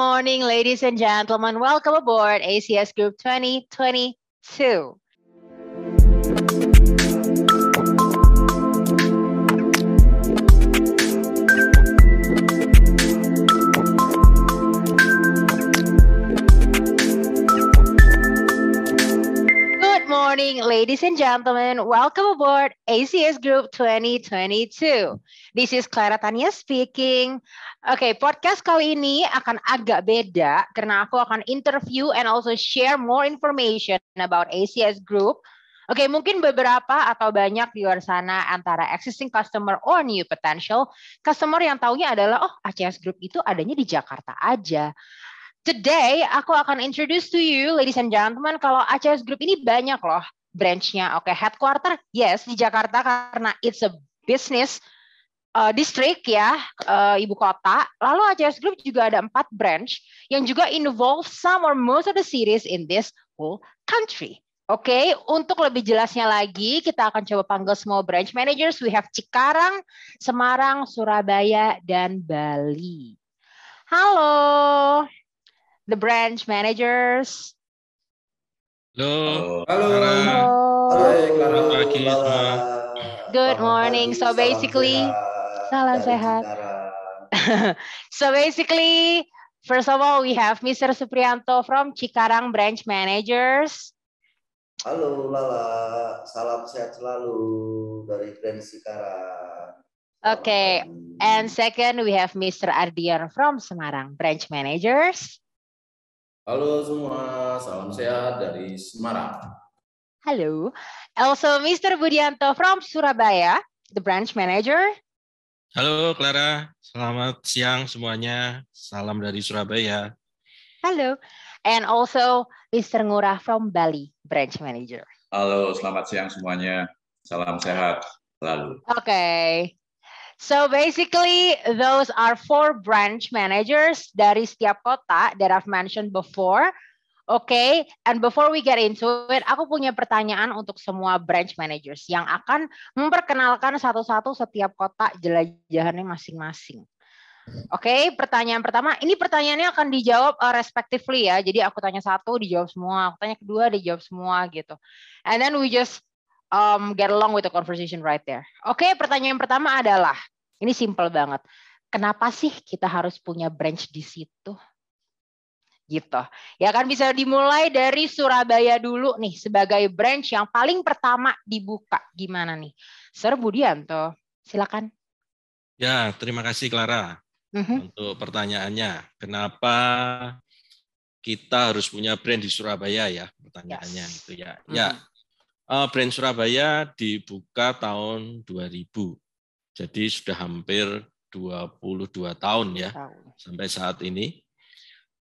morning, ladies and gentlemen. Welcome aboard ACS Group 2022. Morning, ladies and gentlemen. Welcome aboard ACS Group 2022. This is Clara Tania speaking. Oke, podcast kali ini akan agak beda karena aku akan interview and also share more information about ACS Group. Oke, mungkin beberapa atau banyak di luar sana antara existing customer or new potential customer yang taunya adalah oh ACS Group itu adanya di Jakarta aja. Today aku akan introduce to you, ladies and gentlemen, kalau ACS Group ini banyak loh branch-nya. Oke, headquarter, yes di Jakarta karena it's a business uh, district ya, uh, ibu kota. Lalu ACS Group juga ada empat branch yang juga involve some or most of the cities in this whole country. Oke, okay, untuk lebih jelasnya lagi, kita akan coba panggil semua branch managers. We have Cikarang, Semarang, Surabaya, dan Bali. Halo the branch managers. Halo. Halo. Halo. Halo. pagi Good morning. So basically, salam sehat. so basically, first of all, we have Mr. Suprianto from Cikarang Branch Managers. Halo Lala, salam sehat selalu dari Grand Cikarang. Okay, and second we have Mr. Ardian from Semarang Branch Managers. Halo semua, salam sehat dari Semarang. Halo. Also Mr. Budianto from Surabaya, the branch manager. Halo Clara, selamat siang semuanya. Salam dari Surabaya. Halo. And also Mr. Ngurah from Bali, branch manager. Halo, selamat siang semuanya. Salam sehat selalu. Okay. So basically, those are four branch managers dari setiap kota that I've mentioned before. Okay. and before we get into it, aku punya pertanyaan untuk semua branch managers yang akan memperkenalkan satu-satu setiap kota jelajahannya masing-masing. Oke, okay, pertanyaan pertama, ini pertanyaannya akan dijawab uh, respectively ya. Jadi aku tanya satu, dijawab semua. Aku tanya kedua, dijawab semua gitu. And then we just um, get along with the conversation right there. Oke, okay, pertanyaan pertama adalah, ini simple banget. Kenapa sih kita harus punya branch di situ? Gitu. Ya kan bisa dimulai dari Surabaya dulu nih sebagai branch yang paling pertama dibuka. Gimana nih? Sir Budianto, silakan. Ya, terima kasih Clara uh -huh. untuk pertanyaannya. Kenapa kita harus punya brand di Surabaya ya? Pertanyaannya yes. itu ya. Uh -huh. Ya, uh, brand Surabaya dibuka tahun 2000. Jadi sudah hampir 22 tahun ya sampai saat ini.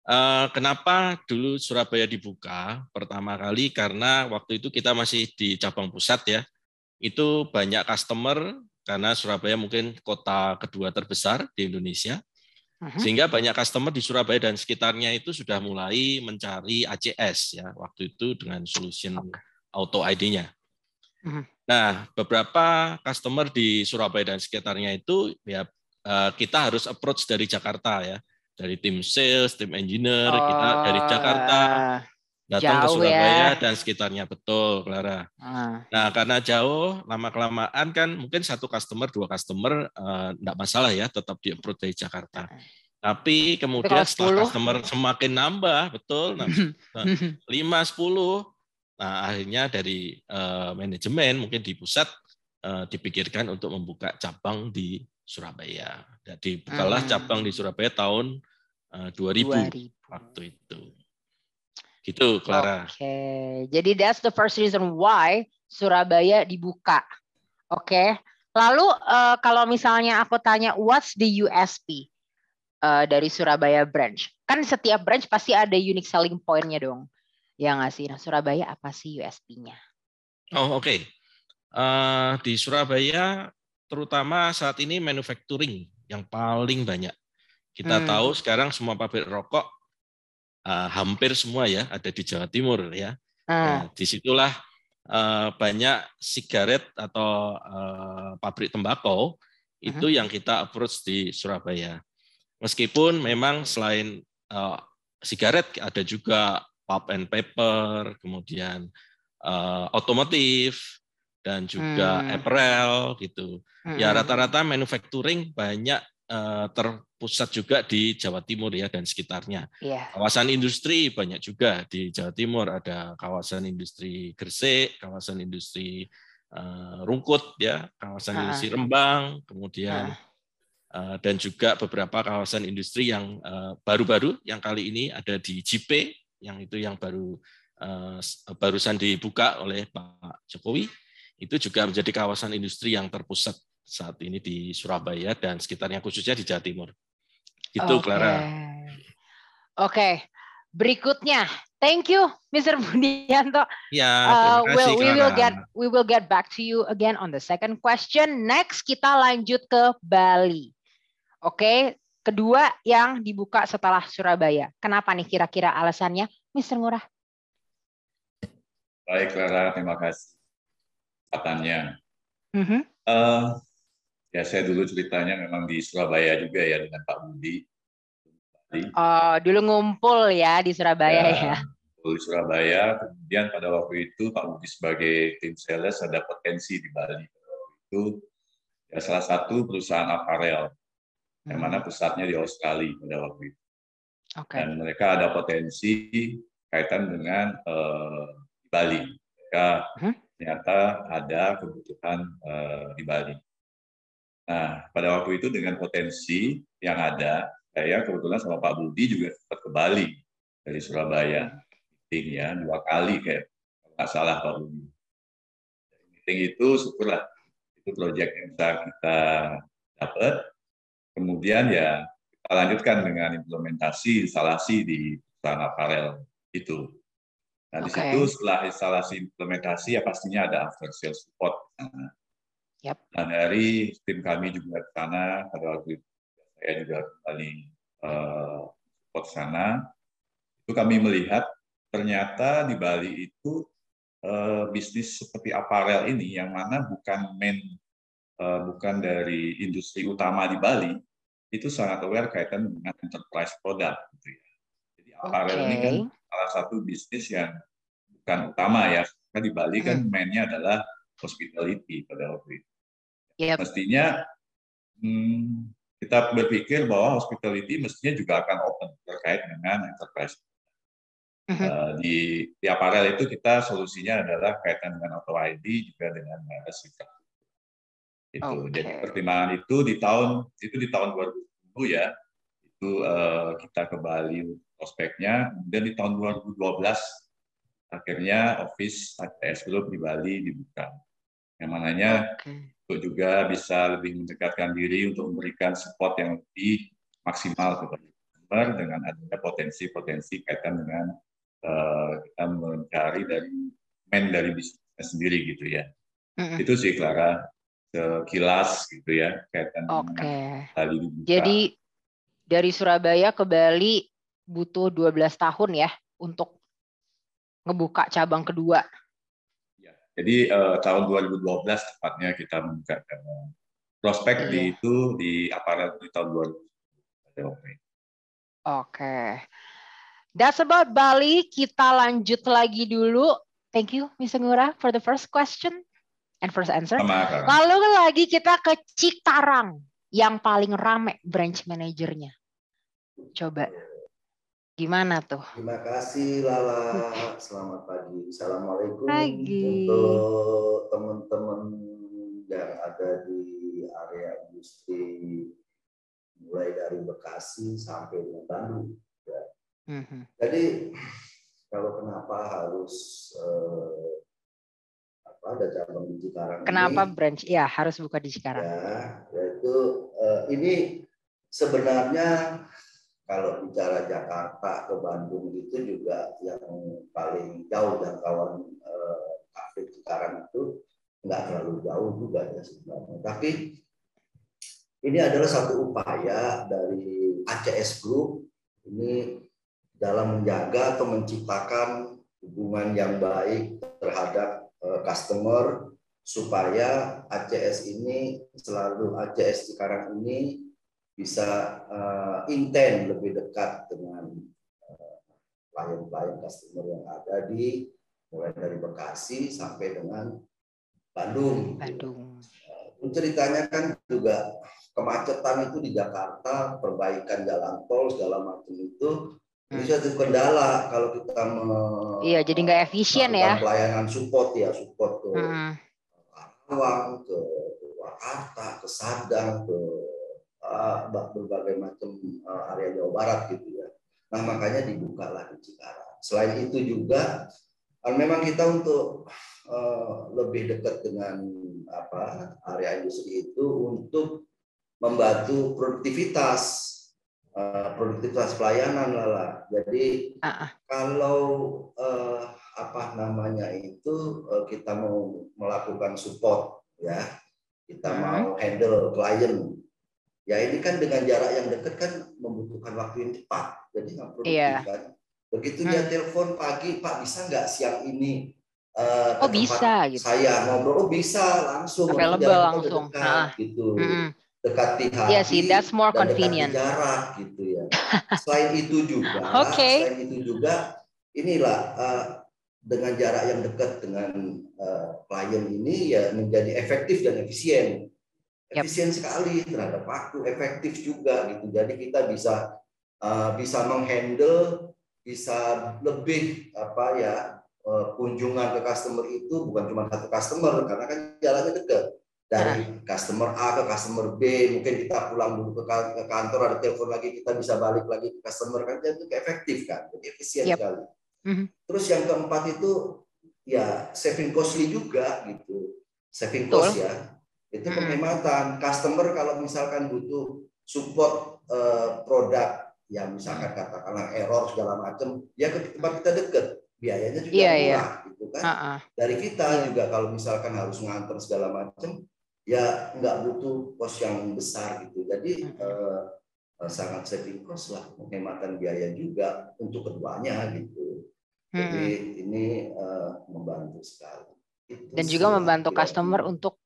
Uh, kenapa dulu Surabaya dibuka? Pertama kali karena waktu itu kita masih di cabang pusat ya. Itu banyak customer karena Surabaya mungkin kota kedua terbesar di Indonesia. Uh-huh. Sehingga banyak customer di Surabaya dan sekitarnya itu sudah mulai mencari ACS ya waktu itu dengan solution okay. Auto ID-nya. Uh-huh. Nah, beberapa customer di Surabaya dan sekitarnya itu ya eh, kita harus approach dari Jakarta ya dari tim sales, tim engineer, oh, kita dari Jakarta datang ke Surabaya ya. dan sekitarnya betul, Clara. Uh. Nah, karena jauh, lama kelamaan kan mungkin satu customer, dua customer enggak uh, masalah ya, tetap di approach dari Jakarta. Tapi kemudian setelah 10. customer semakin nambah, betul, nah, lima sepuluh, nah akhirnya dari uh, manajemen mungkin di pusat uh, dipikirkan untuk membuka cabang di Surabaya. Jadi bukalah hmm. cabang di Surabaya tahun uh, 2000, 2000 waktu itu. Gitu, Clara. Oke, okay. jadi that's the first reason why Surabaya dibuka. Oke, okay. lalu uh, kalau misalnya aku tanya what's the USP uh, dari Surabaya branch? Kan setiap branch pasti ada unique selling point-nya dong. Ya nggak sih? Nah, Surabaya apa sih USP-nya? Oh, oke. Okay. Uh, di Surabaya terutama saat ini manufacturing yang paling banyak. Kita hmm. tahu sekarang semua pabrik rokok uh, hampir semua ya ada di Jawa Timur ya. Hmm. Nah, di situlah uh, banyak sigaret atau uh, pabrik tembakau itu hmm. yang kita approach di Surabaya. Meskipun memang selain uh, sigaret ada juga pulp and paper, kemudian uh, otomotif dan juga hmm. apparel gitu. Ya, hmm. Ya rata-rata manufacturing banyak uh, terpusat juga di Jawa Timur ya dan sekitarnya. Yeah. Kawasan industri banyak juga di Jawa Timur ada kawasan industri Gresik, kawasan industri uh, Rungkut ya, kawasan uh -huh. industri Rembang, kemudian uh -huh Eh, dan juga beberapa kawasan industri yang baru-baru yang kali ini ada di JP yang itu yang baru eh, barusan dibuka oleh Pak Jokowi itu juga menjadi kawasan industri yang terpusat saat ini di Surabaya dan sekitarnya khususnya di Jawa Timur. Itu okay. Clara. Oke. Okay. Berikutnya, thank you, Mr. Budianto. Ya, uh, we'll, we will get we will get back to you again on the second question. Next, kita lanjut ke Bali. Oke, kedua yang dibuka setelah Surabaya. Kenapa nih kira-kira alasannya, Mr. Ngurah? Baik, Clara, terima kasih. Katanya. Mm -hmm. uh, ya, saya dulu ceritanya memang di Surabaya juga ya dengan Pak Budi. Oh, dulu ngumpul ya di Surabaya ya. ya. Di Surabaya, kemudian pada waktu itu Pak Budi sebagai tim sales ada potensi di Bali. Itu ya salah satu perusahaan aparel yang mana hmm. pusatnya di Australia pada waktu itu. Okay. Dan mereka ada potensi kaitan dengan uh, di Bali. Mereka hmm? ternyata ada kebutuhan uh, di Bali. Nah, pada waktu itu dengan potensi yang ada, saya kebetulan sama Pak Budi juga sempat ke Bali dari Surabaya. Meeting ya, dua kali kayak nggak salah Pak Budi. Meeting itu syukurlah itu proyek yang bisa kita dapat Kemudian ya kita lanjutkan dengan implementasi instalasi di perusahaan aparel itu. Nah, okay. di situ setelah instalasi implementasi ya pastinya ada after sales support. Nah, yep. nah dari tim kami juga ke sana pada waktu itu saya juga kembali uh, support sana. Itu kami melihat ternyata di Bali itu uh, bisnis seperti aparel ini yang mana bukan main bukan dari industri utama di Bali, itu sangat aware kaitan dengan enterprise product. Gitu ya. Jadi apparel okay. ini kan salah satu bisnis yang bukan utama ya, karena di Bali kan hmm. mainnya adalah hospitality pada waktu itu. Yep. Mestinya hmm, kita berpikir bahwa hospitality mestinya juga akan open terkait dengan enterprise. Uh -huh. uh, di di aparel itu kita solusinya adalah kaitan dengan auto ID juga dengan merek itu okay. jadi pertimbangan itu di tahun itu di tahun 2010 ya itu uh, kita ke Bali prospeknya kemudian di tahun 2012 akhirnya office ATS Group di Bali dibuka yang mananya okay. untuk juga bisa lebih mendekatkan diri untuk memberikan support yang lebih maksimal kepada customer dengan adanya potensi-potensi kaitan dengan uh, kita mencari dari main dari bisnisnya sendiri gitu ya. Mm -hmm. Itu sih Clara sekilas gitu ya kaitan Oke. Okay. Jadi dari Surabaya ke Bali butuh 12 tahun ya untuk ngebuka cabang kedua. Ya, jadi uh, tahun 2012 tepatnya kita membuka cabang. Prospek iya. di itu di aparat di tahun 2012. Oke. Okay. That's about Bali. Kita lanjut lagi dulu. Thank you, Mr. Ngura, for the first question and first answer. Sama, Lalu lagi kita ke Cikarang yang paling rame branch manajernya. Coba gimana tuh? Terima kasih Lala. Selamat pagi. Assalamualaikum pagi. untuk teman-teman yang ada di area industri mulai dari Bekasi sampai dengan Bandung. Ya. Mm -hmm. Jadi kalau kenapa harus uh, ada cabang di Cikarang. Kenapa ini, branch? Ya harus buka di Cikarang. Ya, yaitu uh, ini sebenarnya kalau bicara Jakarta ke Bandung itu juga yang paling jauh jangkauan uh, kafe Cikarang itu nggak terlalu jauh juga ya sebenarnya. Tapi ini adalah satu upaya dari ACS Group ini dalam menjaga atau menciptakan hubungan yang baik terhadap Eh, customer supaya ACS ini selalu ACS sekarang ini bisa uh, intent lebih dekat dengan customer yang ada di mulai dari Bekasi sampai dengan Bandung. Bandung. Uh, ceritanya kan juga kemacetan itu di Jakarta, perbaikan jalan tol segala macam itu. Ini suatu kendala kalau kita me, Iya, jadi nggak efisien ya. Pelayanan support ya, support ke hmm. Karawang, ke Jakarta, ke Sadang, ke uh, berbagai macam uh, area Jawa Barat gitu ya. Nah makanya dibuka lah di Cikarang. Selain itu juga memang kita untuk uh, lebih dekat dengan apa area industri itu untuk membantu produktivitas uh, produktivitas pelayanan lala. Jadi uh -uh. kalau uh, apa namanya itu uh, kita mau melakukan support ya, kita uh -huh. mau handle klien. Ya ini kan dengan jarak yang dekat kan membutuhkan waktu yang cepat, jadi nggak produktif yeah. kan Begitu hmm. dia telepon pagi, Pak bisa nggak siang ini uh, oh bisa gitu. Saya ngobrol, oh bisa langsung. Available langsung. Dekat, ah. gitu. Hmm. Dekati hati. Iya sih, that's more convenient. jarak gitu ya. Selain itu juga, okay. selain itu juga inilah uh, dengan jarak yang dekat dengan uh, klien ini ya menjadi efektif dan efisien. Efisien yep. sekali terhadap waktu, efektif juga gitu. Jadi kita bisa uh, bisa menghandle bisa lebih apa ya eh, kunjungan ke customer itu bukan cuma satu customer karena kan jalannya dekat dari nah. customer A ke customer B mungkin kita pulang dulu ke kantor ada telepon lagi kita bisa balik lagi ke customer kan jadi itu efektif kan jadi efisien yep. sekali mm-hmm. terus yang keempat itu ya saving costly juga gitu saving cost ya itu mm-hmm. penghematan customer kalau misalkan butuh support uh, produk ya misalkan katakanlah error segala macam ya ke tempat kita deket biayanya juga yeah, iya. murah yeah. gitu kan uh -uh. dari kita yeah. juga kalau misalkan harus nganter segala macam ya nggak butuh kos yang besar gitu jadi uh uh, sangat saving cost lah penghematan biaya juga untuk keduanya gitu jadi hmm. ini uh, membantu sekali itu dan juga membantu customer untuk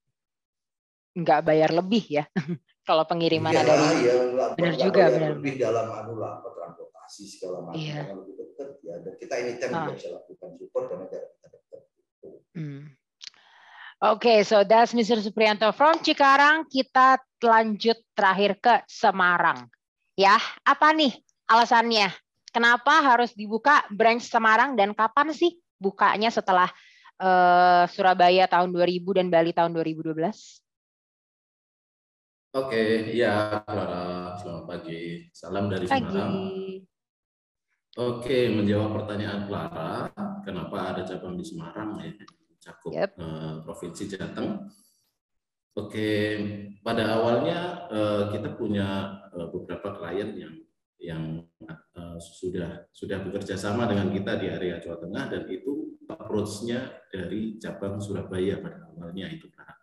nggak bayar lebih ya kalau pengiriman ya, dari ya, benar juga benar lebih dalam anu lah transportasi segala macam iya. lebih dekat ya dan kita ini tim ah. bisa lakukan support karena jarak kita dekat hmm. Oke, okay, so that's Mr. Suprianto from Cikarang. Kita lanjut terakhir ke Semarang. Ya, apa nih alasannya? Kenapa harus dibuka branch Semarang dan kapan sih bukanya setelah uh, Surabaya tahun 2000 dan Bali tahun 2012? Oke, iya Clara, selamat pagi. Salam dari pagi. Semarang. Oke, menjawab pertanyaan Clara, kenapa ada cabang di Semarang ya, cakup yep. uh, provinsi Jateng. Oke, pada awalnya uh, kita punya uh, beberapa klien yang yang uh, sudah sudah bekerja sama dengan kita di area Jawa Tengah dan itu approach-nya dari cabang Surabaya pada awalnya itu Clara.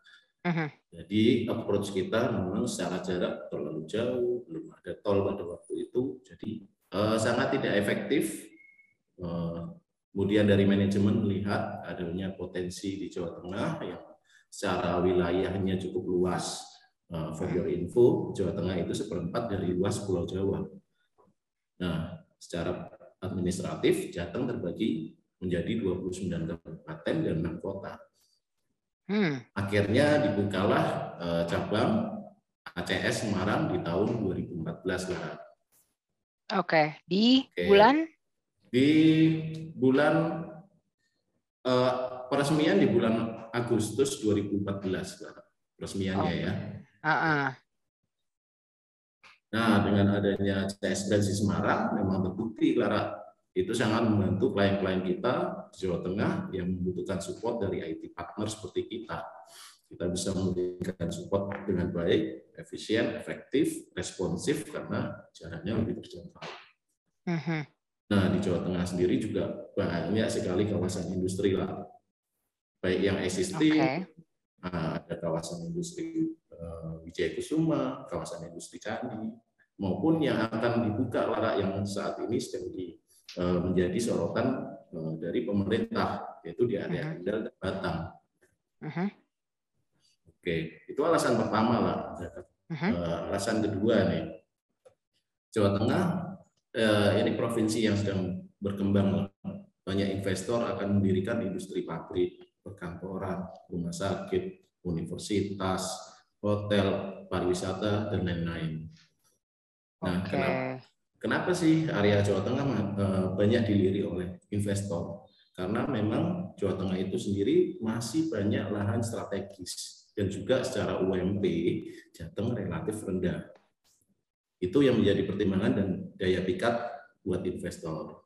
Uh-huh. Jadi approach kita memang secara jarak terlalu jauh, belum ada tol pada waktu itu, jadi uh, sangat tidak efektif. Uh, kemudian dari manajemen melihat adanya potensi di Jawa Tengah yang secara wilayahnya cukup luas. Uh, for your info, Jawa Tengah itu seperempat dari luas Pulau Jawa. Nah, secara administratif Jateng terbagi menjadi 29 kabupaten dan 6 kota. Hmm. Akhirnya dibukalah uh, cabang ACS Semarang di tahun 2014 lah. Oke, di Oke. bulan? Di bulan uh, peresmian di bulan Agustus 2014 lah, peresmiannya oh. ya. Uh -uh. Nah, dengan adanya CS Branch Semarang memang terbukti Lara itu sangat membantu klien-klien kita di Jawa Tengah yang membutuhkan support dari IT partner seperti kita. Kita bisa memberikan support dengan baik, efisien, efektif, responsif karena jaraknya lebih terjangkau. Uh-huh. Nah, di Jawa Tengah sendiri juga banyak sekali kawasan industri lah. Baik yang existing, okay. nah, ada kawasan industri uh, Wijaya Kusuma, kawasan industri Candi, maupun yang akan dibuka larak yang saat ini sedang di Eh, menjadi sorotan eh, dari pemerintah yaitu di area uh-huh. Kendal dan Batang. Uh-huh. Oke, itu alasan pertama lah. Uh-huh. alasan kedua nih, Jawa Tengah ini provinsi yang sedang berkembang banyak investor akan mendirikan industri pabrik, perkantoran, rumah sakit, universitas, hotel, pariwisata, dan lain-lain. Nah, okay. kenapa, kenapa sih area Jawa Tengah eh, banyak dilirik oleh investor? Karena memang Jawa Tengah itu sendiri masih banyak lahan strategis dan juga secara UMP Jateng relatif rendah. Itu yang menjadi pertimbangan dan daya pikat buat investor.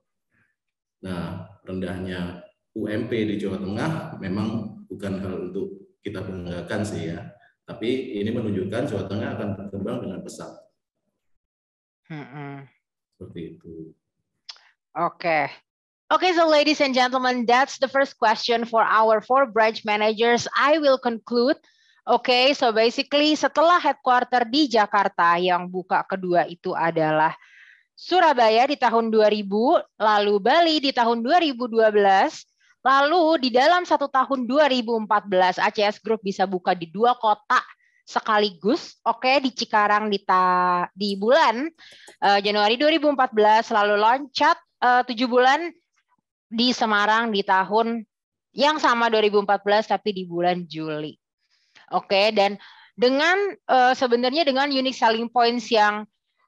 Nah, rendahnya UMP di Jawa Tengah memang bukan hal untuk kita banggakan sih ya. Tapi ini menunjukkan Jawa Tengah akan berkembang dengan pesat. Hmm. Seperti itu. Oke. Okay. Okay, so ladies and gentlemen, that's the first question for our four branch managers. I will conclude. Okay, so basically setelah headquarter di Jakarta yang buka kedua itu adalah Surabaya di tahun 2000, lalu Bali di tahun 2012, lalu di dalam satu tahun 2014 ACS Group bisa buka di dua kota sekaligus, oke okay, di Cikarang di ta, di bulan uh, Januari 2014, lalu loncat eh, tujuh uh, bulan di Semarang di tahun yang sama 2014 tapi di bulan Juli. Oke, okay, dan dengan uh, sebenarnya dengan unique selling points yang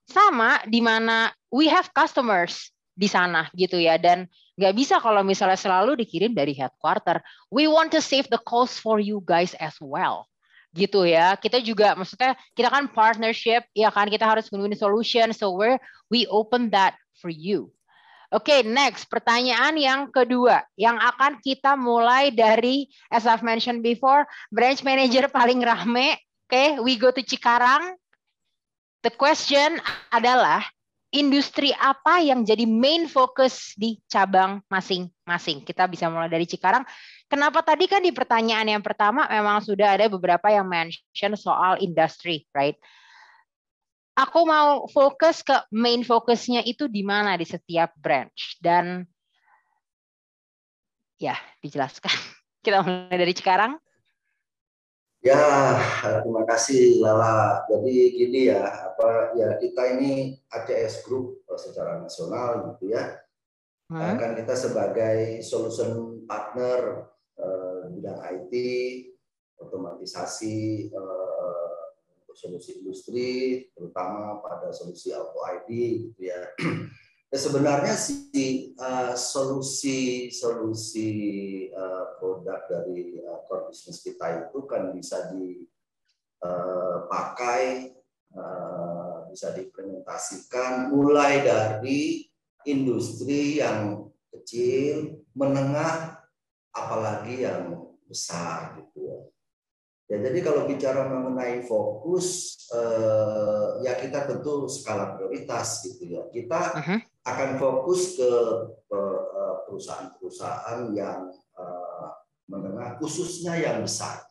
sama di mana we have customers di sana gitu ya dan nggak bisa kalau misalnya selalu dikirim dari headquarter. We want to save the cost for you guys as well gitu ya. Kita juga maksudnya kita kan partnership ya kan kita harus win solution so where we open that for you. Oke, okay, next pertanyaan yang kedua yang akan kita mulai dari as I've mentioned before, branch manager paling rame. Oke, okay, we go to Cikarang. The question adalah industri apa yang jadi main focus di cabang masing-masing. Kita bisa mulai dari Cikarang. Kenapa tadi kan di pertanyaan yang pertama memang sudah ada beberapa yang mention soal industri, right? Aku mau fokus ke main fokusnya itu di mana di setiap branch dan ya dijelaskan. Kita mulai dari sekarang. Ya, terima kasih Lala. Jadi gini ya, apa ya kita ini ACS Group secara nasional gitu ya. Hmm. Kan kita sebagai solution partner Eh, bidang IT, otomatisasi uh, solusi industri, terutama pada solusi auto ID, gitu ya. ya sebenarnya si uh, solusi solusi uh, produk dari uh, core business kita itu kan bisa dipakai, uh, bisa diimplementasikan mulai dari industri yang kecil, menengah, apalagi yang besar gitu ya. Jadi kalau bicara mengenai fokus, eh, ya kita tentu skala prioritas gitu ya. Kita uh -huh. akan fokus ke eh, perusahaan-perusahaan yang eh, menengah, khususnya yang besar.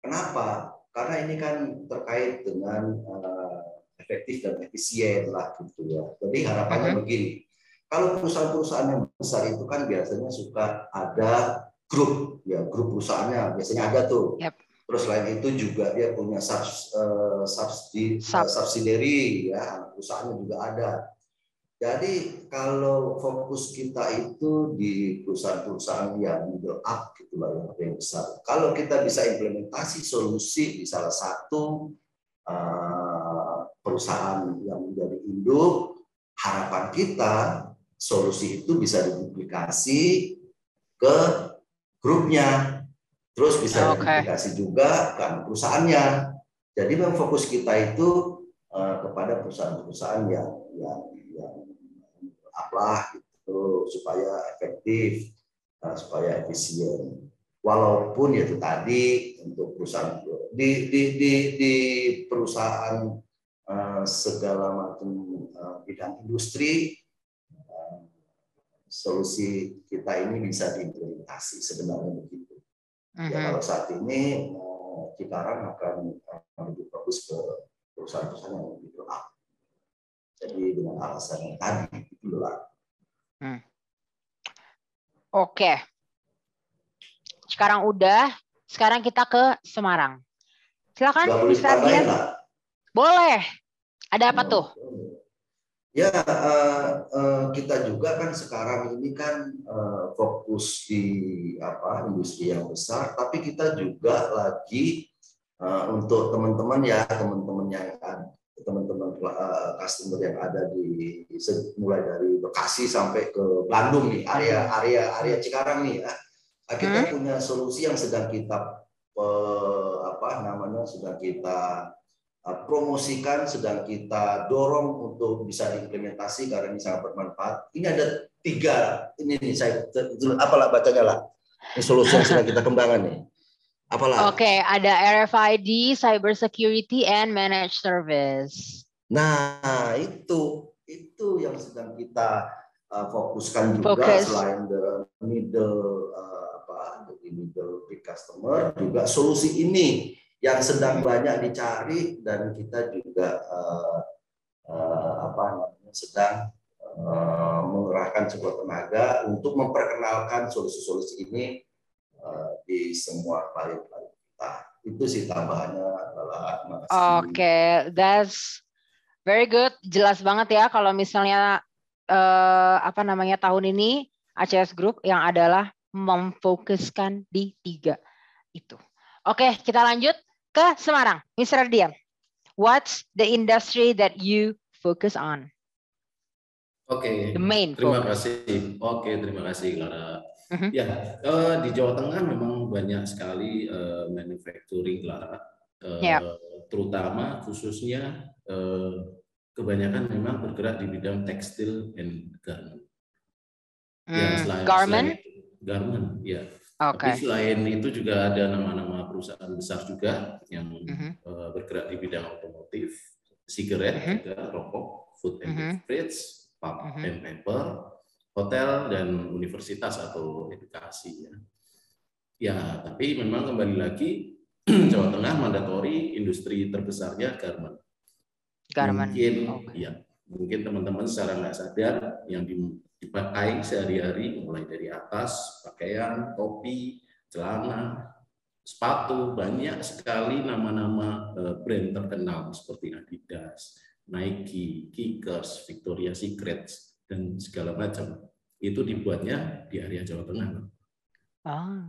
Kenapa? Karena ini kan terkait dengan eh, efektif dan efisien lah gitu ya. Jadi harapannya uh -huh. begini, kalau perusahaan-perusahaan yang besar itu kan biasanya suka ada grup, ya grup perusahaannya biasanya ada tuh. Yep. Terus selain itu juga dia punya subs, uh, subsidi, Sub. uh, subsidiary, ya perusahaannya juga ada. Jadi kalau fokus kita itu di perusahaan-perusahaan yang middle up gitu lah yang, yang besar. Kalau kita bisa implementasi solusi di salah satu uh, perusahaan yang menjadi induk, harapan kita solusi itu bisa diduplikasi ke grupnya, terus bisa oh, okay. diduplikasi juga ke perusahaannya. Jadi memang fokus kita itu uh, kepada perusahaan-perusahaan yang yang yang apa gitu supaya efektif, uh, supaya efisien. Walaupun itu tadi untuk perusahaan di di di, di perusahaan uh, segala macam uh, bidang industri solusi kita ini bisa diimplementasi sebenarnya begitu. Ya mhm. kalau saat ini Cikarang akan lebih fokus ke perusahaan-perusahaan yang lebih gelap. Jadi dengan alasan yang tadi itu lah. Hmm. Oke. Sekarang udah, sekarang kita ke Semarang. Silakan Bisa. Boleh. Ada apa tuh? Ya, uh, uh, kita juga kan sekarang ini kan uh, fokus di apa industri yang besar, tapi kita juga lagi uh, untuk teman-teman ya teman-teman yang teman-teman uh, customer yang ada di mulai dari Bekasi sampai ke Bandung nih area area area Cikarang nih ya. Kita hmm. punya solusi yang sedang kita uh, apa namanya sedang kita promosikan, sedang kita dorong untuk bisa diimplementasi karena ini sangat bermanfaat. Ini ada tiga, ini nih saya, apalah bacanya lah. Ini solusi yang sedang kita kembangkan nih. Apalah? Oke, okay, ada RFID, cyber security, and managed service. Nah, itu itu yang sedang kita uh, fokuskan juga Focus. selain the middle uh, apa, the middle big customer, juga solusi ini yang sedang banyak dicari dan kita juga uh, uh, apa namanya sedang uh, mengerahkan sebuah tenaga untuk memperkenalkan solusi-solusi ini uh, di semua klien-klien kita. Itu sih tambahannya adalah Oke, okay, that's very good. Jelas banget ya kalau misalnya uh, apa namanya tahun ini ACS Group yang adalah memfokuskan di tiga itu. Oke, kita lanjut ke Semarang. Mr. Dian, what's the industry that you focus on? Oke. Okay. The main terima focus. kasih. Oke, okay, terima kasih Clara. Uh-huh. Ya, uh, di Jawa Tengah memang banyak sekali uh, manufacturing Clara. Uh, yeah. Terutama khususnya uh, kebanyakan memang bergerak di bidang tekstil and garment. Mm, ya, selain, garment? Selain, garment, ya. Okay. Tapi selain itu juga ada nama-nama perusahaan besar juga yang uh-huh. uh, bergerak di bidang otomotif, sigaret uh-huh. juga, rokok, food and uh-huh. beverage, pulp uh-huh. and paper, hotel dan universitas atau edukasi ya. Ya, tapi memang kembali lagi Jawa Tengah mandatori industri terbesarnya garment. Garment. Mungkin okay. ya, mungkin teman-teman secara nggak sadar yang di dipakai sehari-hari mulai dari atas pakaian, topi, celana, sepatu banyak sekali nama-nama eh, brand terkenal seperti Adidas, Nike, Kickers, Victoria's Secret dan segala macam itu dibuatnya di area Jawa Tengah. Ah.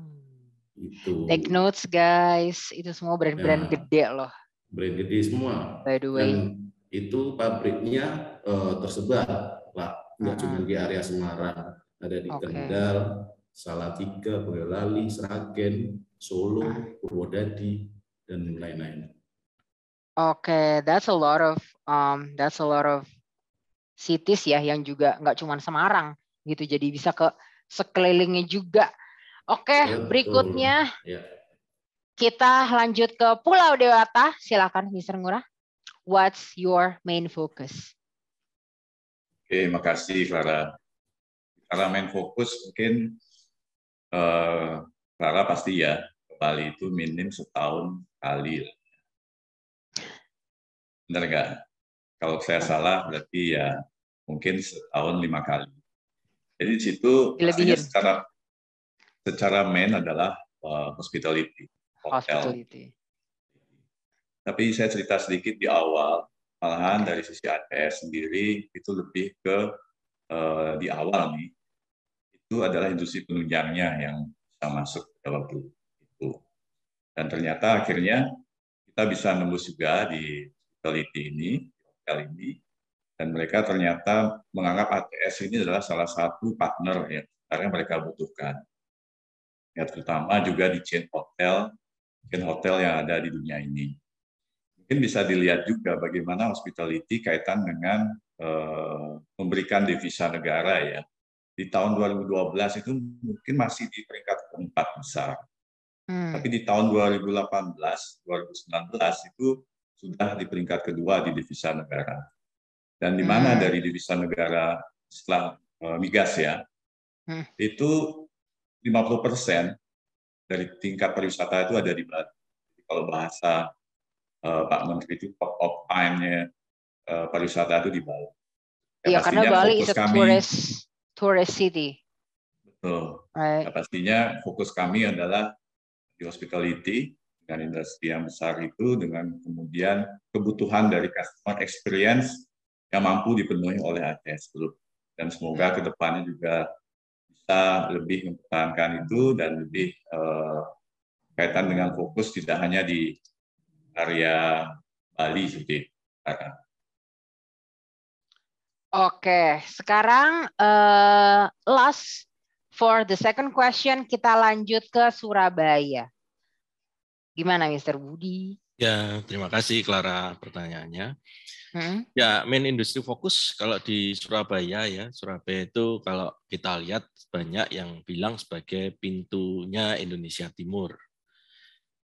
Itu. Take notes guys, itu semua brand-brand ya, gede loh. Brand gede semua. By the way. Dan itu pabriknya uh, tersebar, Pak nggak uh -huh. cuma di area Semarang, ada di okay. Kendal, Salatiga, Boyolali, Sragen, Solo. Purwodadi, dan lain-lain. Oke, okay, that's a lot of um, that's a lot of cities ya yang juga nggak cuma Semarang gitu, jadi bisa ke sekelilingnya juga. Oke, okay, ya, berikutnya ya. kita lanjut ke Pulau Dewata. Silakan, Mr. Ngurah. What's your main focus? Oke, makasih Clara. Clara main fokus mungkin uh, Clara pasti ya ke Bali itu minim setahun kali. Benar nggak? Kalau saya salah berarti ya mungkin setahun lima kali. Jadi di situ secara secara main adalah uh, hospitality, hotel. Hospitality. Tapi saya cerita sedikit di awal Malahan dari sisi ATS sendiri itu lebih ke uh, di awal nih itu adalah industri penunjangnya yang bisa masuk pada waktu itu. Dan ternyata akhirnya kita bisa nembus juga di hospitality ini, hotel ini, dan mereka ternyata menganggap ATS ini adalah salah satu partner yang sebenarnya mereka butuhkan. Ya, terutama juga di chain hotel, chain hotel yang ada di dunia ini mungkin bisa dilihat juga bagaimana hospitality kaitan dengan uh, memberikan devisa negara ya. Di tahun 2012 itu mungkin masih di peringkat keempat besar. Hmm. Tapi di tahun 2018, 2019 itu sudah di peringkat kedua di devisa negara. Dan di mana hmm. dari devisa negara setelah uh, migas ya, hmm. itu 50 persen dari tingkat pariwisata itu ada di Bali. Kalau bahasa uh, Pak Menteri itu top of mind-nya uh, pariwisata itu di Bali. Ya, iya, karena Bali itu kami, tourist, tourist city. Betul. Right. Ya, pastinya fokus kami adalah di hospitality dengan industri yang besar itu dengan kemudian kebutuhan dari customer experience yang mampu dipenuhi oleh ACS Group. Dan semoga ke depannya juga bisa lebih mempertahankan itu dan lebih uh, kaitan dengan fokus tidak hanya di area Bali seperti sekarang. Oke, sekarang uh, last for the second question kita lanjut ke Surabaya. Gimana, Mr. Budi? Ya, terima kasih Clara pertanyaannya. Hmm? Ya, main industri fokus kalau di Surabaya ya, Surabaya itu kalau kita lihat banyak yang bilang sebagai pintunya Indonesia Timur.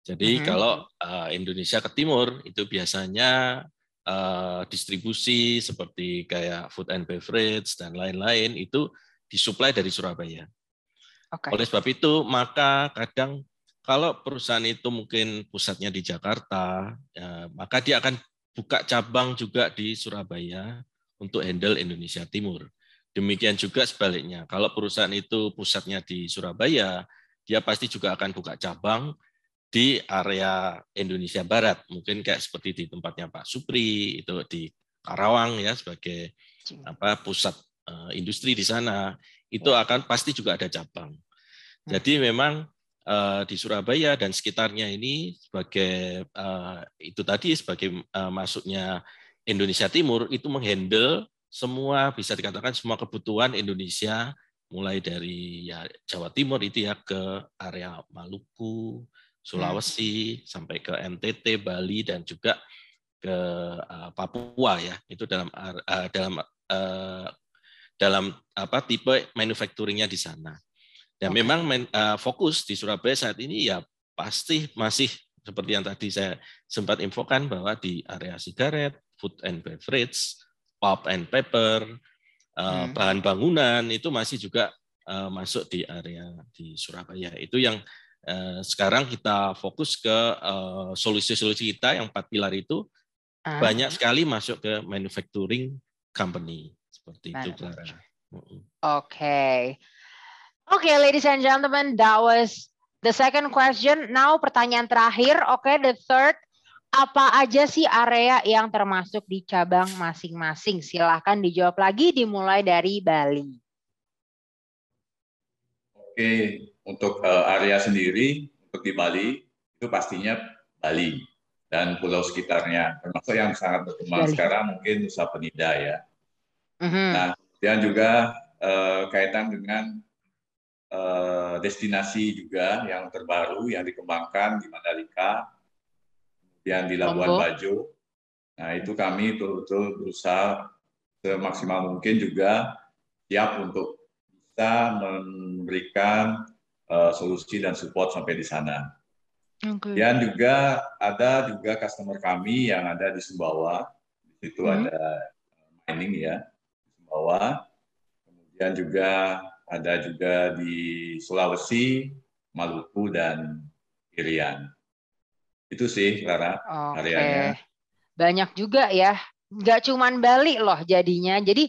Jadi hmm. kalau uh, Indonesia ke timur itu biasanya uh, distribusi seperti kayak food and beverage dan lain-lain itu disuplai dari Surabaya. Okay. Oleh sebab itu maka kadang kalau perusahaan itu mungkin pusatnya di Jakarta, ya, maka dia akan buka cabang juga di Surabaya untuk handle Indonesia Timur. Demikian juga sebaliknya, kalau perusahaan itu pusatnya di Surabaya, dia pasti juga akan buka cabang di area Indonesia Barat, mungkin kayak seperti di tempatnya Pak Supri itu di Karawang ya sebagai apa pusat uh, industri di sana, itu akan pasti juga ada cabang. Jadi memang Eh, di Surabaya dan sekitarnya ini sebagai uh, itu tadi sebagai uh, masuknya Indonesia Timur itu menghandle semua bisa dikatakan semua kebutuhan Indonesia mulai dari ya Jawa Timur itu ya ke area Maluku, Sulawesi hmm. sampai ke NTT, Bali dan juga ke uh, Papua ya. Itu dalam uh, dalam uh, dalam apa tipe manufacturingnya di sana. Dan okay. memang men, uh, fokus di Surabaya saat ini ya pasti masih seperti yang tadi saya sempat infokan bahwa di area sigaret, food and beverage, pulp and paper, uh, hmm. bahan bangunan itu masih juga uh, masuk di area di Surabaya. Itu yang sekarang kita fokus ke solusi-solusi uh, kita yang empat pilar itu uh. banyak sekali masuk ke manufacturing company seperti itu, Clara. Oke. Okay. Oke, okay, ladies and gentlemen, that was the second question. Now pertanyaan terakhir, oke, okay, the third. Apa aja sih area yang termasuk di cabang masing-masing? Silahkan dijawab lagi, dimulai dari Bali. Oke, untuk uh, area sendiri, untuk di Bali, itu pastinya Bali dan pulau sekitarnya. Termasuk yang sangat berkembang Bali. sekarang mungkin Nusa Penida ya. -hmm. Nah, dan juga uh, kaitan dengan Eh, destinasi juga yang terbaru yang dikembangkan di Mandalika, kemudian di Labuan Bajo. Nah itu kami betul-betul berusaha semaksimal mungkin juga siap untuk bisa memberikan uh, solusi dan support sampai di sana. Okay. Dan juga ada juga customer kami yang ada di Sumbawa, di situ hmm. ada mining ya, di Sumbawa. Kemudian juga ada juga di Sulawesi, Maluku, dan Irian. Itu sih, Clara, Oke. areanya. Banyak juga ya. Nggak cuma Bali loh jadinya. Jadi,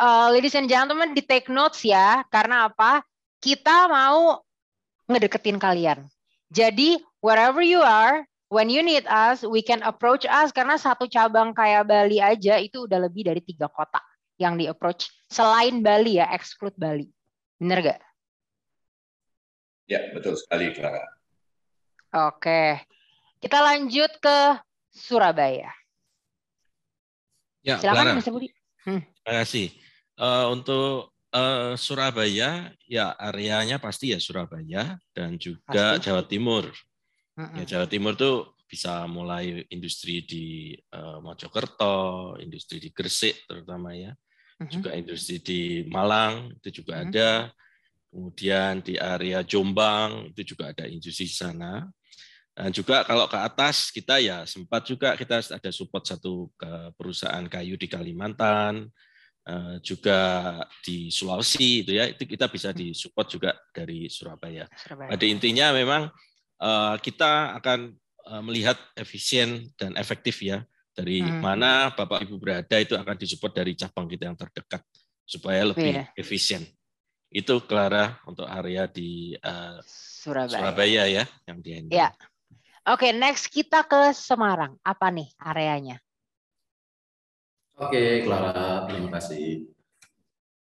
uh, ladies and gentlemen, di take notes ya. Karena apa? Kita mau ngedeketin kalian. Jadi, wherever you are, when you need us, we can approach us. Karena satu cabang kayak Bali aja itu udah lebih dari tiga kota yang di approach. Selain Bali ya, exclude Bali. Benar gak? Ya, betul sekali, Clara. Oke. Kita lanjut ke Surabaya. Ya, Silakan, Clara. Budi. Hmm. Terima kasih. Uh, untuk uh, Surabaya, ya areanya pasti ya Surabaya dan juga pasti. Jawa Timur. Uh -uh. Ya, Jawa Timur tuh bisa mulai industri di uh, Mojokerto, industri di Gresik terutama ya hmm juga industri di Malang itu juga mm-hmm. ada. Kemudian di area Jombang itu juga ada industri di sana. Dan juga kalau ke atas kita ya sempat juga kita ada support satu ke perusahaan kayu di Kalimantan, eh, juga di Sulawesi itu ya itu kita bisa mm. disupport juga dari Surabaya. Surabaya. Pada intinya memang eh, kita akan eh, melihat efisien dan efektif ya dari hmm. mana Bapak Ibu berada itu akan disupport dari cabang kita yang terdekat supaya lebih yeah. efisien. Itu Clara untuk area di uh, Surabaya. Surabaya ya yang di Ya. Yeah. Oke, okay, next kita ke Semarang. Apa nih areanya? Oke, Clara, terima kasih.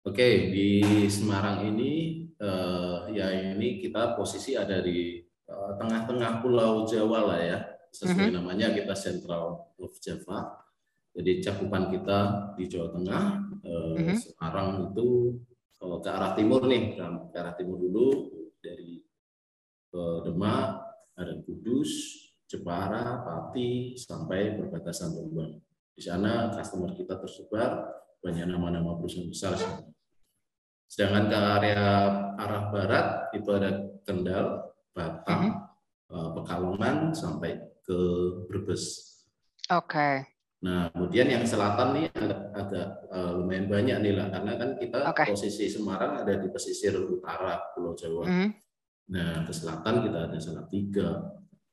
Oke, di Semarang ini uh, ya ini kita posisi ada di eh, tengah-tengah Pulau Jawa lah ya, sesuai mm -hmm. namanya kita Central of Java. Jadi cakupan kita di Jawa Tengah, uh, mm -hmm. Semarang itu uh, ke arah timur nih, ke arah timur dulu dari uh, Demak, ada Kudus, Jepara, Pati, sampai perbatasan Tuban. Di sana customer kita tersebar banyak nama-nama perusahaan besar. Sedangkan ke area arah barat itu ada Kendal, Batam, mm -hmm. Pekalongan sampai ke Brebes. Oke. Okay. Nah, kemudian yang selatan nih agak, agak uh, lumayan banyak nih lah, karena kan kita okay. posisi Semarang ada di pesisir utara Pulau Jawa. Mm. Nah, ke selatan kita ada Salatiga,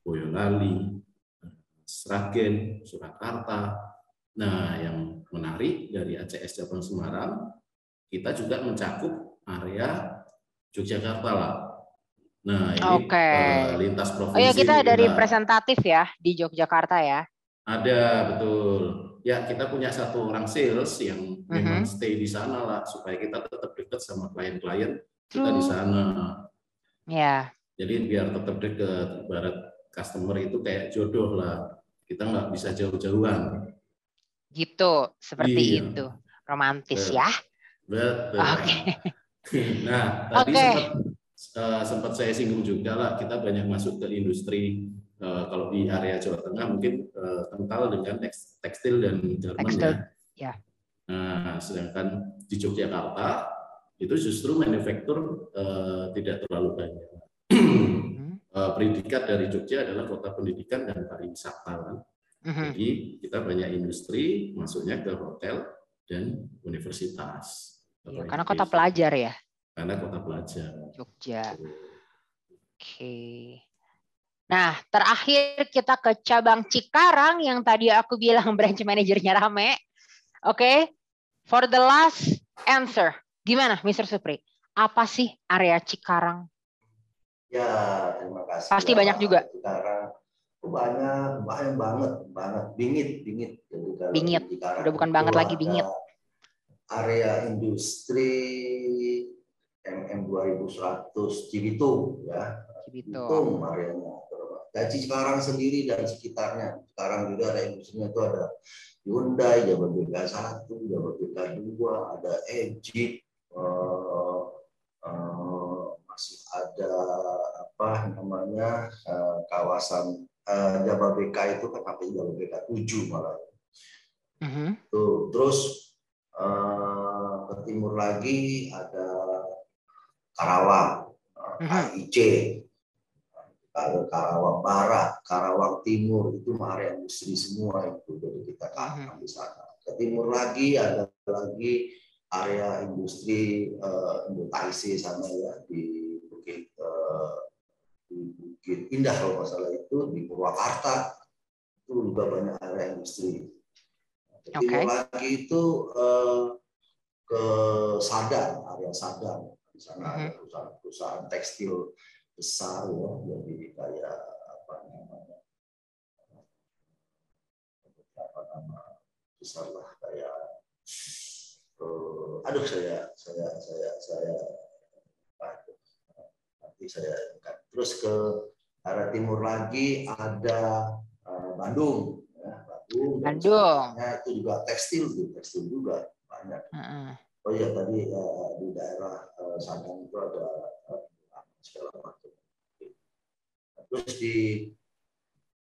Boyolali, Sragen, Surakarta, Nah, yang menarik dari ACS Cabang Semarang, kita juga mencakup area Yogyakarta lah. Nah, ini okay. uh, lintas provinsi. Oh ya, kita ada representatif ya di Yogyakarta ya? Ada, betul. Ya, kita punya satu orang sales yang uh -huh. memang stay di sana lah, supaya kita tetap dekat sama klien-klien kita di sana. Ya. Jadi biar tetap dekat, barat customer itu kayak jodoh lah. Kita nggak bisa jauh-jauhan. Gitu, seperti iya. itu. Romantis ya. Betul. Oke. Okay. nah, tadi okay. sempat, uh, sempat saya singgung juga lah, kita banyak masuk ke industri uh, kalau di area Jawa Tengah mungkin uh, kental dengan tekstil dan garment ya. ya. Nah, sedangkan di Yogyakarta itu justru manufaktur uh, tidak terlalu banyak. uh, predikat dari Jogja adalah kota pendidikan dan pariwisata kan. Mm-hmm. Jadi kita banyak industri masuknya ke hotel dan universitas. Ya, karena kota pelajar ya. Karena kota pelajar. Jogja. Oke. Okay. Nah, terakhir kita ke cabang Cikarang yang tadi aku bilang branch manajernya rame. Oke. Okay. For the last answer, gimana Mr. Supri? Apa sih area Cikarang? Ya, terima kasih. Pasti banyak juga. Cikarang banyak banyak banget banget bingit bingit. Jadi kalau bingit. udah bukan banget lagi bingit. area industri MM 2100 Cibitung ya. Cibitung. Areanya gaji sekarang sendiri dan sekitarnya. Sekarang juga ada industrinya itu ada Hyundai Jababeka satu Jababeka dua ada Ejik uh, uh, masih ada apa namanya uh, kawasan uh, Jababeka itu kan sampai Jababeka 7 malah. Uh -huh. Tuh, terus uh, ke timur lagi ada Karawang, uh, uh -huh. AIC, ada Karawang Barat, Karawang Timur itu area industri semua itu jadi kita kan di sana. Ke timur lagi ada lagi area industri uh, IC sana ya di Bukit uh, di Bukit Indah kalau masalah itu di Purwakarta itu juga banyak area industri. Okay. Timur lagi itu eh, ke Sadang, area Sadang. Di sana ada mhm. perusahaan-perusahaan tekstil besar ya, jadi kayak apa namanya apa nama besar lah kayak uh, aduh saya saya saya saya nanti saya ingat. Terus ke arah timur lagi ada uh, Bandung. Ya, Bandung. Bandung. Ya, itu juga tekstil, tekstil juga banyak. Uh -uh. Oh iya tadi uh, di daerah uh, Sadang itu ada uh, segala macam. Terus di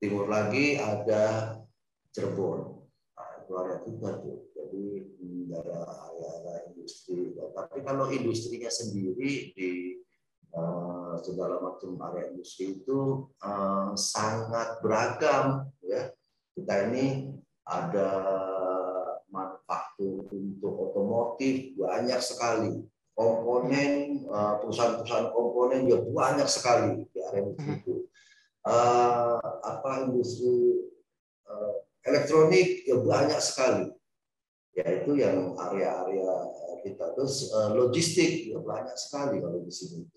timur lagi ada Cirebon. Nah, itu area juga tuh. Jadi daerah area industri. Tapi kalau industrinya sendiri di uh, segala macam area industri itu uh, sangat beragam ya. Kita ini ada manufaktur untuk otomotif banyak sekali. Komponen uh, perusahaan-perusahaan komponen juga banyak sekali di area industri itu. Uh, apa industri uh, elektronik ya banyak sekali. Yaitu yang area-area kita. Terus uh, logistik ya banyak sekali kalau di sini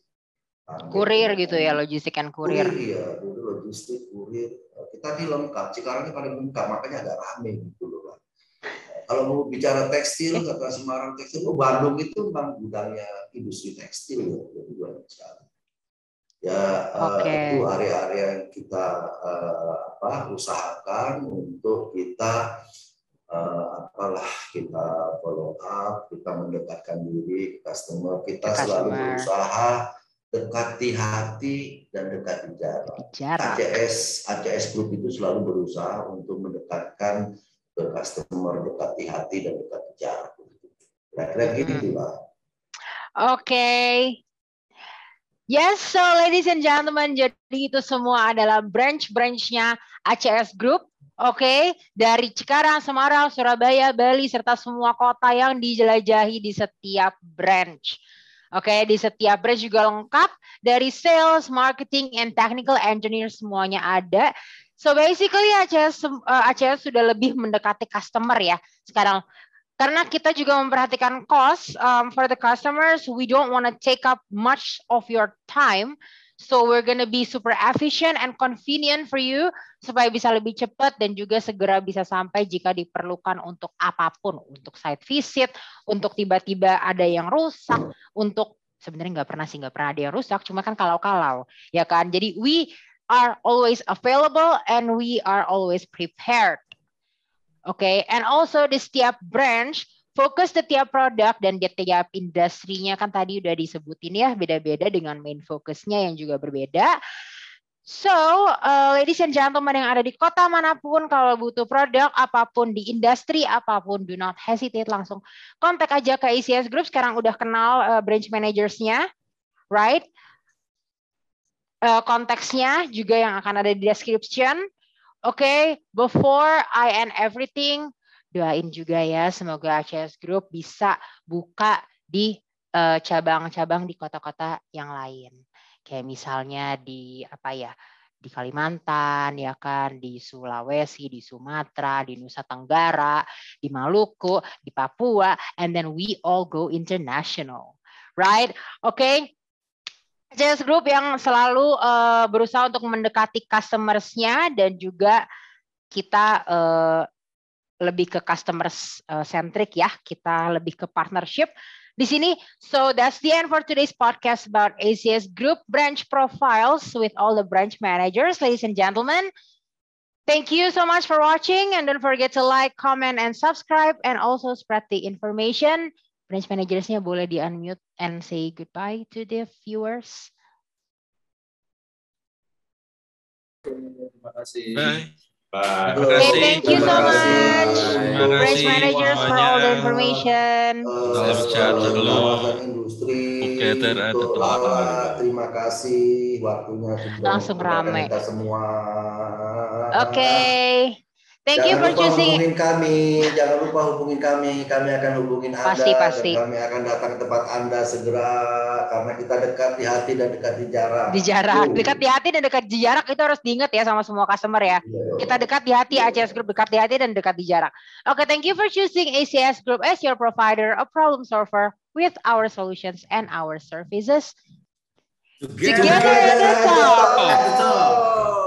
Kurir gitu ya, logistik dan kurir. kurir iya, dulu logistik, kurir. Kita di lengkap, Cikarang ini paling lengkap, makanya agak rame gitu loh. kalau mau bicara tekstil kata Semarang tekstil, oh Bandung itu memang gudangnya industri tekstil ya, jadi banyak sekali. Ya okay. itu area-area yang kita uh, apa usahakan untuk kita uh, apalah kita follow up, kita mendekatkan diri customer, kita customer. selalu berusaha dekati hati dan dekati jarak. jarak. ACS ACS Group itu selalu berusaha untuk mendekatkan ke customer, dekati hati dan dekati jarak. Kira-kira hmm. gitu lah. Oke. Okay. Yes, so ladies and gentlemen, jadi itu semua adalah branch-branchnya ACS Group. Oke, okay? dari Cikarang, Semarang, Surabaya, Bali, serta semua kota yang dijelajahi di setiap branch. Oke, okay, di setiap branch juga lengkap dari sales, marketing, and technical engineer semuanya ada. So basically ACS uh, ACS sudah lebih mendekati customer ya sekarang. Karena kita juga memperhatikan cost um, for the customers, we don't want to take up much of your time. So we're gonna be super efficient and convenient for you supaya bisa lebih cepat dan juga segera bisa sampai jika diperlukan untuk apa pun, untuk site visit, untuk tiba-tiba ada yang rusak, untuk sebenarnya nggak pernah sih nggak pernah ada yang rusak, cuma kan kalau-kalau ya kan. Jadi we are always available and we are always prepared. Okay? and also di setiap branch fokus setiap produk dan di tiap industrinya kan tadi udah disebutin ya beda-beda dengan main fokusnya yang juga berbeda. So, uh, ladies and gentlemen yang ada di kota mana pun, kalau butuh produk apa pun di industri apa pun, do not hesitate langsung kontak aja ke ACS Group. Sekarang udah kenal uh, branch managersnya, right? Uh, konteksnya juga yang akan ada di description. Oke, okay, before I end everything, doain juga ya semoga ACS Group bisa buka di cabang-cabang uh, di kota-kota yang lain. Kayak misalnya di apa ya di Kalimantan ya kan di Sulawesi di Sumatera di Nusa Tenggara di Maluku di Papua and then we all go international. Right? Oke. Okay? Group yang selalu uh, berusaha untuk mendekati customers-nya dan juga kita uh, lebih ke customer eh, centric ya, kita lebih ke partnership di sini. So that's the end for today's podcast about ACS Group branch profiles with all the branch managers, ladies and gentlemen. Thank you so much for watching and don't forget to like, comment, and subscribe and also spread the information. Branch managersnya boleh di unmute and say goodbye to the viewers. Terima kasih. Bye. Bye. Okay, thank you so much, branch managers for all the information. Salam sejahtera dulu. Oke, Terima kasih waktunya langsung ramai. Kita semua. Oke. Okay. Thank jangan you for lupa choosing. hubungin kami, jangan lupa hubungin kami. Kami akan hubungin Anda pasti, pasti. dan kami akan datang ke tempat Anda segera karena kita dekat di hati dan dekat di jarak. Di jarak, uh. dekat di hati dan dekat di jarak itu harus diingat ya sama semua customer ya. Yeah. Kita dekat di hati ACS Group, dekat di hati dan dekat di jarak. Oke, okay, thank you for choosing ACS Group as your provider of problem solver with our solutions and our services. Together, Together at the top.